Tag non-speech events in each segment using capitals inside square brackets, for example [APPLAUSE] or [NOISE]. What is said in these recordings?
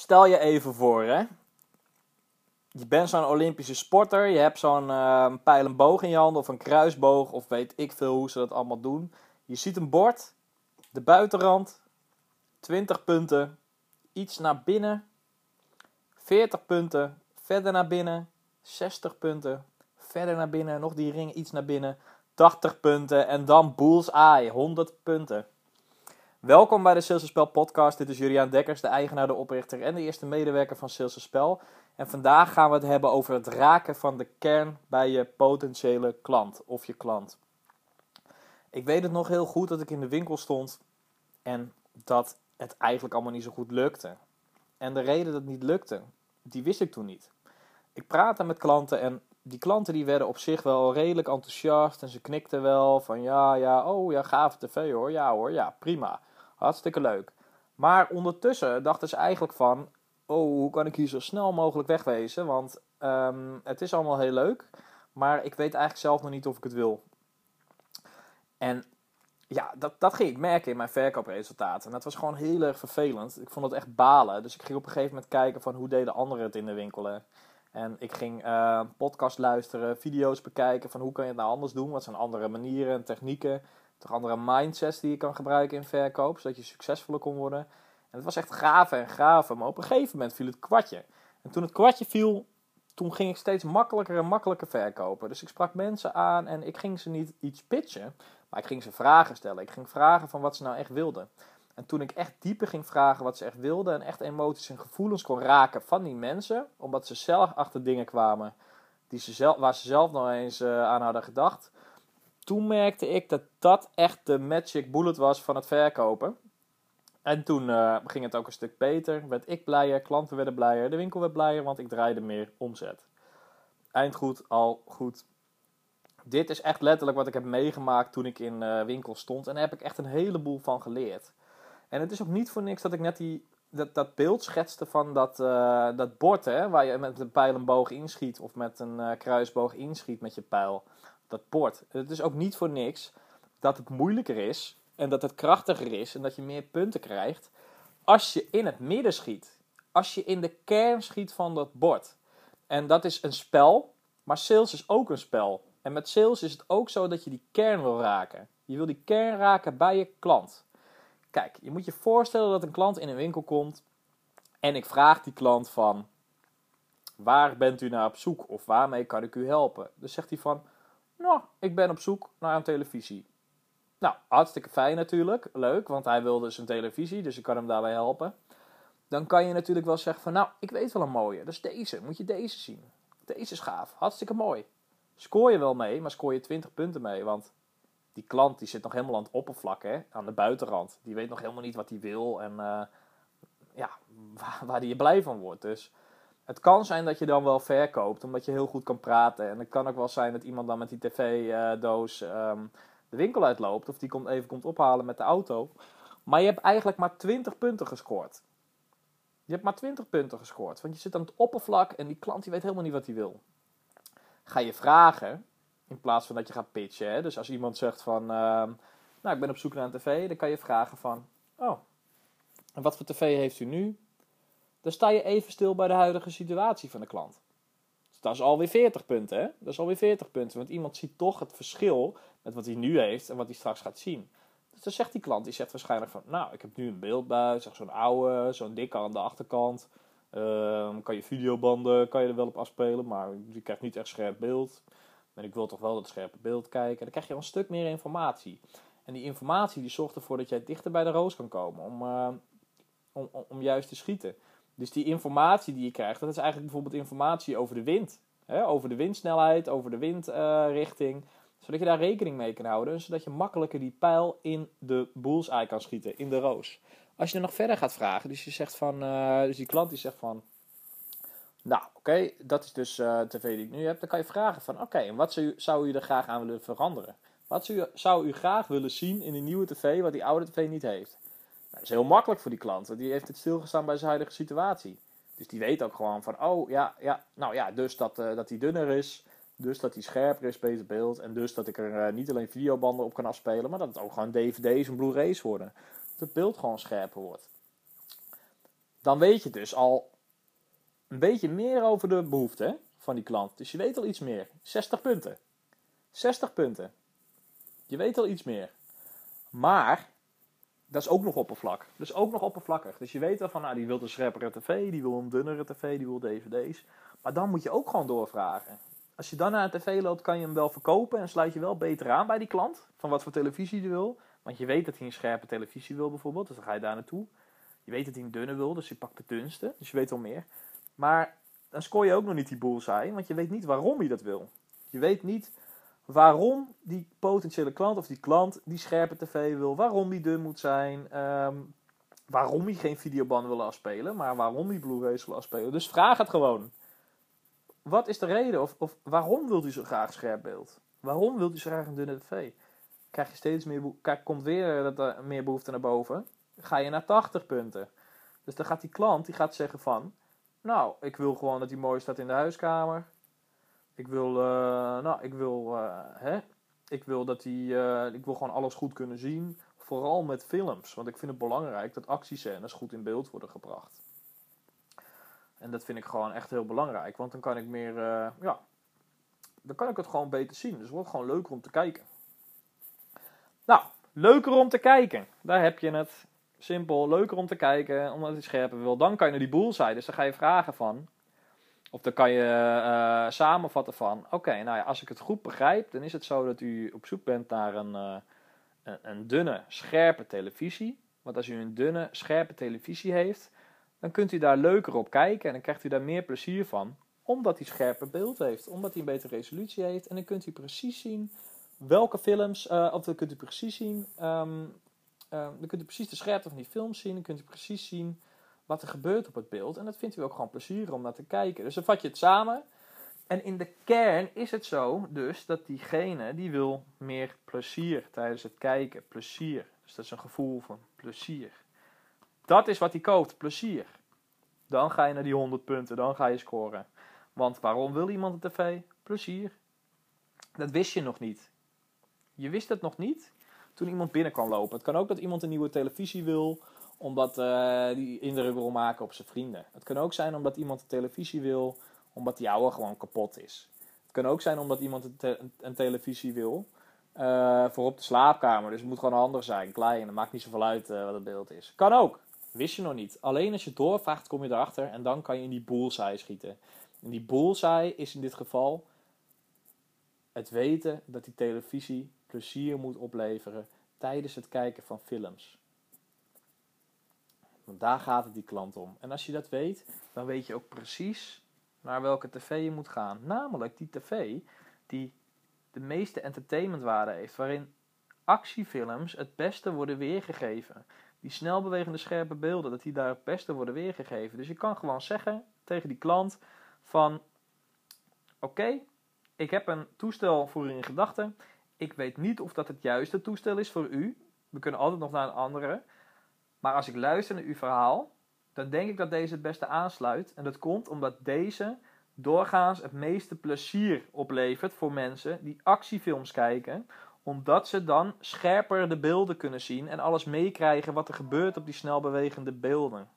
Stel je even voor, hè. Je bent zo'n Olympische sporter. Je hebt zo'n uh, pijl en boog in je hand of een kruisboog of weet ik veel hoe ze dat allemaal doen. Je ziet een bord, de buitenrand, 20 punten, iets naar binnen, 40 punten, verder naar binnen, 60 punten, verder naar binnen, nog die ring iets naar binnen, 80 punten en dan bullseye, 100 punten. Welkom bij de Sales Spel podcast. Dit is Julian Dekkers, de eigenaar, de oprichter en de eerste medewerker van Sales Spel. En vandaag gaan we het hebben over het raken van de kern bij je potentiële klant of je klant. Ik weet het nog heel goed dat ik in de winkel stond en dat het eigenlijk allemaal niet zo goed lukte. En de reden dat het niet lukte, die wist ik toen niet. Ik praatte met klanten en die klanten die werden op zich wel redelijk enthousiast en ze knikten wel van ja, ja, oh ja, gave tv hoor, ja hoor, ja, prima, hartstikke leuk. Maar ondertussen dachten ze eigenlijk van, oh, hoe kan ik hier zo snel mogelijk wegwezen, want ehm, het is allemaal heel leuk, maar ik weet eigenlijk zelf nog niet of ik het wil. En ja, dat, dat ging ik merken in mijn verkoopresultaten. En dat was gewoon heel erg vervelend. Ik vond het echt balen. Dus ik ging op een gegeven moment kijken van hoe deden anderen het in de winkel. En ik ging uh, podcast luisteren, video's bekijken van hoe kan je het nou anders doen. Wat zijn andere manieren en technieken. Toch andere mindsets die je kan gebruiken in verkoop. Zodat je succesvoller kon worden. En het was echt graven en graven. Maar op een gegeven moment viel het kwartje. En toen het kwartje viel, toen ging ik steeds makkelijker en makkelijker verkopen. Dus ik sprak mensen aan en ik ging ze niet iets pitchen. Maar ik ging ze vragen stellen. Ik ging vragen van wat ze nou echt wilden. En toen ik echt dieper ging vragen wat ze echt wilden en echt emoties en gevoelens kon raken van die mensen, omdat ze zelf achter dingen kwamen die ze zelf, waar ze zelf nog eens uh, aan hadden gedacht, toen merkte ik dat dat echt de magic bullet was van het verkopen. En toen uh, ging het ook een stuk beter, werd ik blijer, klanten werden blijer, de winkel werd blijer, want ik draaide meer omzet. Eind goed, al goed. Dit is echt letterlijk wat ik heb meegemaakt toen ik in uh, winkel stond en daar heb ik echt een heleboel van geleerd. En het is ook niet voor niks dat ik net die, dat, dat beeld schetste van dat, uh, dat bord, hè, waar je met een pijl en boog inschiet of met een kruisboog inschiet met je pijl. Dat bord. Het is ook niet voor niks dat het moeilijker is en dat het krachtiger is en dat je meer punten krijgt als je in het midden schiet. Als je in de kern schiet van dat bord. En dat is een spel, maar sales is ook een spel. En met sales is het ook zo dat je die kern wil raken. Je wil die kern raken bij je klant. Kijk, je moet je voorstellen dat een klant in een winkel komt en ik vraag die klant van waar bent u naar op zoek of waarmee kan ik u helpen? Dus zegt hij van, nou, ik ben op zoek naar een televisie. Nou, hartstikke fijn natuurlijk, leuk, want hij wilde een televisie, dus ik kan hem daarbij helpen. Dan kan je natuurlijk wel zeggen van, nou, ik weet wel een mooie, dus deze, moet je deze zien. Deze is gaaf, hartstikke mooi. Scoor je wel mee, maar scoor je 20 punten mee, want die klant die zit nog helemaal aan het oppervlak, hè, aan de buitenrand. Die weet nog helemaal niet wat hij wil en uh, ja, [LAUGHS] waar, waar hij blij van wordt. Dus het kan zijn dat je dan wel verkoopt, omdat je heel goed kan praten. En het kan ook wel zijn dat iemand dan met die tv-doos um, de winkel uitloopt. Of die komt, even komt ophalen met de auto. Maar je hebt eigenlijk maar 20 punten gescoord. Je hebt maar 20 punten gescoord. Want je zit aan het oppervlak en die klant die weet helemaal niet wat hij wil. Ga je vragen, in plaats van dat je gaat pitchen. Hè? Dus als iemand zegt van, uh, nou ik ben op zoek naar een tv, dan kan je vragen van, oh, en wat voor tv heeft u nu? Dan sta je even stil bij de huidige situatie van de klant. Dus dat is alweer 40 punten, hè? Dat is alweer 40 punten, want iemand ziet toch het verschil met wat hij nu heeft en wat hij straks gaat zien. Dus dan zegt die klant, die zegt waarschijnlijk van, nou, ik heb nu een beeldbuis, zo'n oude, zo'n dikke aan de achterkant. Uh, kan je videobanden, kan je er wel op afspelen, maar je krijgt niet echt scherp beeld. En ik wil toch wel dat scherpe beeld kijken. Dan krijg je al een stuk meer informatie. En die informatie die zorgt ervoor dat jij dichter bij de roos kan komen om, uh, om, om juist te schieten. Dus die informatie die je krijgt, dat is eigenlijk bijvoorbeeld informatie over de wind. Hè? Over de windsnelheid, over de windrichting. Zodat je daar rekening mee kan houden. Zodat je makkelijker die pijl in de bullseye kan schieten, in de roos. Als je er nog verder gaat vragen, dus je zegt van, uh, dus die klant die zegt van, nou, oké, dat is dus uh, tv die ik nu heb. Dan kan je vragen van, oké, en wat zou u, zou u er graag aan willen veranderen? Wat zou u, zou u graag willen zien in de nieuwe tv wat die oude tv niet heeft? Dat is heel makkelijk voor die klant, die heeft het stilgestaan bij zijn huidige situatie. Dus die weet ook gewoon van, oh ja, ja nou ja, dus dat, uh, dat die dunner is, dus dat die scherper is, beter beeld, en dus dat ik er uh, niet alleen videobanden op kan afspelen, maar dat het ook gewoon dvd's en blu-rays worden. Dat het beeld gewoon scherper wordt. dan weet je dus al een beetje meer over de behoeften van die klant. Dus je weet al iets meer. 60 punten. 60 punten. Je weet al iets meer. Maar dat is ook nog oppervlak. Dus ook nog oppervlakkig. Dus je weet wel van, nou, die wil een scherpere tv, die wil een dunnere tv, die wil dvd's. Maar dan moet je ook gewoon doorvragen. Als je dan naar een tv loopt, kan je hem wel verkopen en sluit je wel beter aan bij die klant. Van wat voor televisie hij wil. Want je weet dat hij een scherpe televisie wil bijvoorbeeld, dus dan ga je daar naartoe. Je weet dat hij een dunne wil, dus je pakt de dunste. Dus je weet wel meer. Maar dan scoor je ook nog niet die bullseye, want je weet niet waarom hij dat wil. Je weet niet waarom die potentiële klant of die klant die scherpe tv wil, waarom die dun moet zijn, ehm, waarom hij geen videobanden wil afspelen, maar waarom hij Blu-rays wil afspelen. Dus vraag het gewoon. Wat is de reden of, of waarom wilt u zo graag scherp beeld? Waarom wilt u zo graag een dunne tv? Krijg je steeds meer, komt weer dat er meer behoefte naar boven. Ga je naar 80 punten. Dus dan gaat die klant die gaat zeggen van, nou, ik wil gewoon dat hij mooi staat in de huiskamer. Ik wil, uh, nou, ik wil, uh, hè, ik wil dat hij, uh, ik wil gewoon alles goed kunnen zien. Vooral met films, want ik vind het belangrijk dat actiescènes goed in beeld worden gebracht. En dat vind ik gewoon echt heel belangrijk, want dan kan ik meer, ja, dan kan ik het gewoon beter zien. Dus het wordt gewoon leuker om te kijken. Nou, leuker om te kijken. Daar heb je het. Simpel, leuker om te kijken, omdat hij scherper wil. Dan kan je naar die boel zijn. Dus dan ga je vragen van, of dan kan je uh, samenvatten van: oké, nou ja, als ik het goed begrijp, dan is het zo dat u op zoek bent naar een, uh, een, een, dunne, scherpe televisie. Want als u een dunne, scherpe televisie heeft, dan kunt u daar leuker op kijken en dan krijgt u daar meer plezier van, omdat hij scherper beeld heeft, omdat hij een betere resolutie heeft. En dan kunt u precies zien welke films, uh, of dan kunt u precies zien, um, dan kunt u precies de scherpte van die films zien, dan kunt u precies zien wat er gebeurt op het beeld. En dat vindt u ook gewoon plezier om naar te kijken. Dus dan vat je het samen. En in de kern is het zo dus dat diegene die wil meer plezier tijdens het kijken. Plezier. Dus dat is een gevoel van plezier. Dat is wat hij koopt, plezier. Dan ga je naar die 100 punten, dan ga je scoren. Want waarom wil iemand een tv? Plezier. Dat wist je nog niet. Je wist het nog niet toen iemand binnen kwam lopen. Het kan ook dat iemand een nieuwe televisie wil omdat uh, die indruk wil maken op zijn vrienden. Het kan ook zijn omdat iemand een televisie wil, omdat die oude gewoon kapot is. Het kan ook zijn omdat iemand een, te een televisie wil uh, voor op de slaapkamer. Dus het moet gewoon handig zijn, klein. Het maakt niet zoveel uit uh, wat het beeld is. Kan ook. Wist je nog niet. Alleen als je doorvraagt kom je erachter en dan kan je in die bullseye schieten. En die bullseye is in dit geval het weten dat die televisie plezier moet opleveren tijdens het kijken van films. Want daar gaat het die klant om. En als je dat weet, dan weet je ook precies naar welke tv je moet gaan. Namelijk die tv die de meeste entertainmentwaarde heeft. Waarin actiefilms het beste worden weergegeven. Die snelbewegende scherpe beelden, dat die daar het beste worden weergegeven. Dus je kan gewoon zeggen tegen die klant van... Oké, ik heb een toestel voor u in gedachten. Ik weet niet of dat het juiste toestel is voor u. We kunnen altijd nog naar een andere. Maar als ik luister naar uw verhaal, dan denk ik dat deze het beste aansluit. En dat komt omdat deze doorgaans het meeste plezier oplevert voor mensen die actiefilms kijken. Omdat ze dan scherper de beelden kunnen zien en alles meekrijgen wat er gebeurt op die snelbewegende beelden.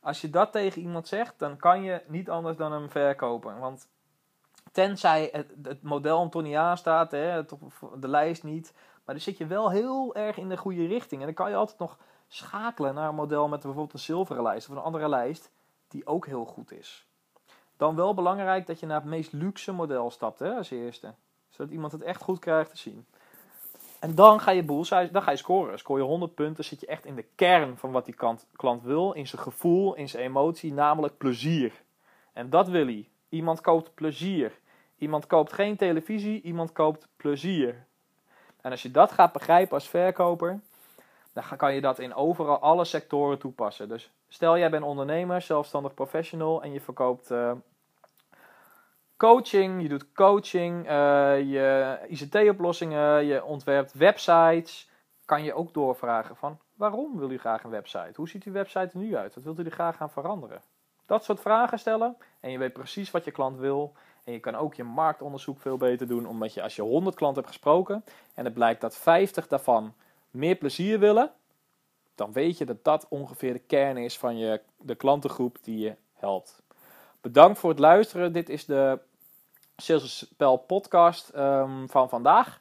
Als je dat tegen iemand zegt, dan kan je niet anders dan hem verkopen. Want tenzij het, model Antoniaan staat, hè, de lijst niet, maar dan zit je wel heel erg in de goede richting. En dan kan je altijd nog schakelen naar een model met bijvoorbeeld een zilveren lijst of een andere lijst die ook heel goed is. Dan wel belangrijk dat je naar het meest luxe model stapt hè, als eerste. Zodat iemand het echt goed krijgt te zien. En dan ga je bullseye, dan ga je scoren. Scoor je 100 punten, zit je echt in de kern van wat die klant, klant wil. In zijn gevoel, in zijn emotie, namelijk plezier. En dat wil hij. Iemand koopt plezier. Iemand koopt geen televisie, iemand koopt plezier. En als je dat gaat begrijpen als verkoper, dan kan je dat in overal alle sectoren toepassen. Dus stel jij bent ondernemer, zelfstandig professional en je verkoopt uh, coaching, je doet coaching, uh, je ICT-oplossingen, je ontwerpt websites, kan je ook doorvragen van waarom wil u graag een website? Hoe ziet uw website er nu uit? Wat wilt u er graag gaan veranderen? Dat soort vragen stellen en je weet precies wat je klant wil. En je kan ook je marktonderzoek veel beter doen, omdat je als je 100 klanten hebt gesproken en het blijkt dat 50 daarvan meer plezier willen, dan weet je dat dat ongeveer de kern is van je, de klantengroep die je helpt. Bedankt voor het luisteren. Dit is de Sales Spel podcast um, van vandaag.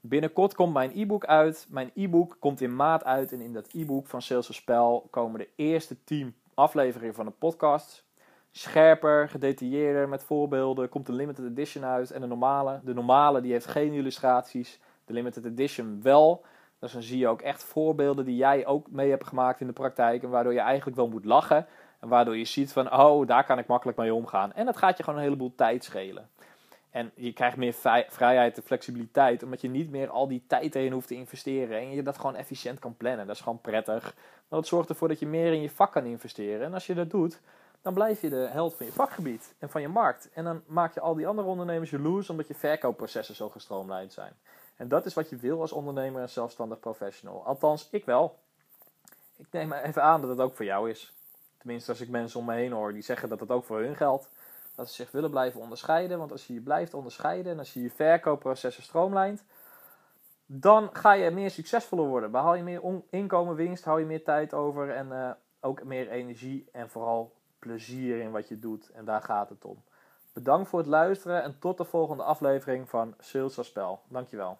Binnenkort komt mijn e-book uit. Mijn e-book komt in maart uit. En in dat e-book van Sales Spel komen de eerste 10 afleveringen van de podcast. Scherper, gedetailleerder, met voorbeelden. Komt de limited edition uit. En de normale. De normale die heeft geen illustraties. De limited edition wel. Dus dan zie je ook echt voorbeelden die jij ook mee hebt gemaakt in de praktijk. En waardoor je eigenlijk wel moet lachen. En waardoor je ziet van, oh, daar kan ik makkelijk mee omgaan. En dat gaat je gewoon een heleboel tijd schelen. En je krijgt meer vrijheid en flexibiliteit, omdat je niet meer al die tijd erin hoeft te investeren. En je dat gewoon efficiënt kan plannen. Dat is gewoon prettig. Maar dat zorgt ervoor dat je meer in je vak kan investeren. En als je dat doet, dan blijf je de held van je vakgebied en van je markt. En dan maak je al die andere ondernemers jaloers, omdat je verkoopprocessen zo gestroomlijnd zijn. En dat is wat je wil als ondernemer en zelfstandig professional. Althans, ik wel. Ik neem even aan dat het ook voor jou is. Tenminste, als ik mensen om me heen hoor die zeggen dat het ook voor hun geldt. Dat ze zich willen blijven onderscheiden. Want als je je blijft onderscheiden en als je je verkoopprocessen stroomlijnt, dan ga je meer succesvoller worden. Behaal je meer inkomen, winst, hou je meer tijd over en uh, ook meer energie en vooral plezier in wat je doet. En daar gaat het om. Bedankt voor het luisteren en tot de volgende aflevering van Sales Spel. Dankjewel.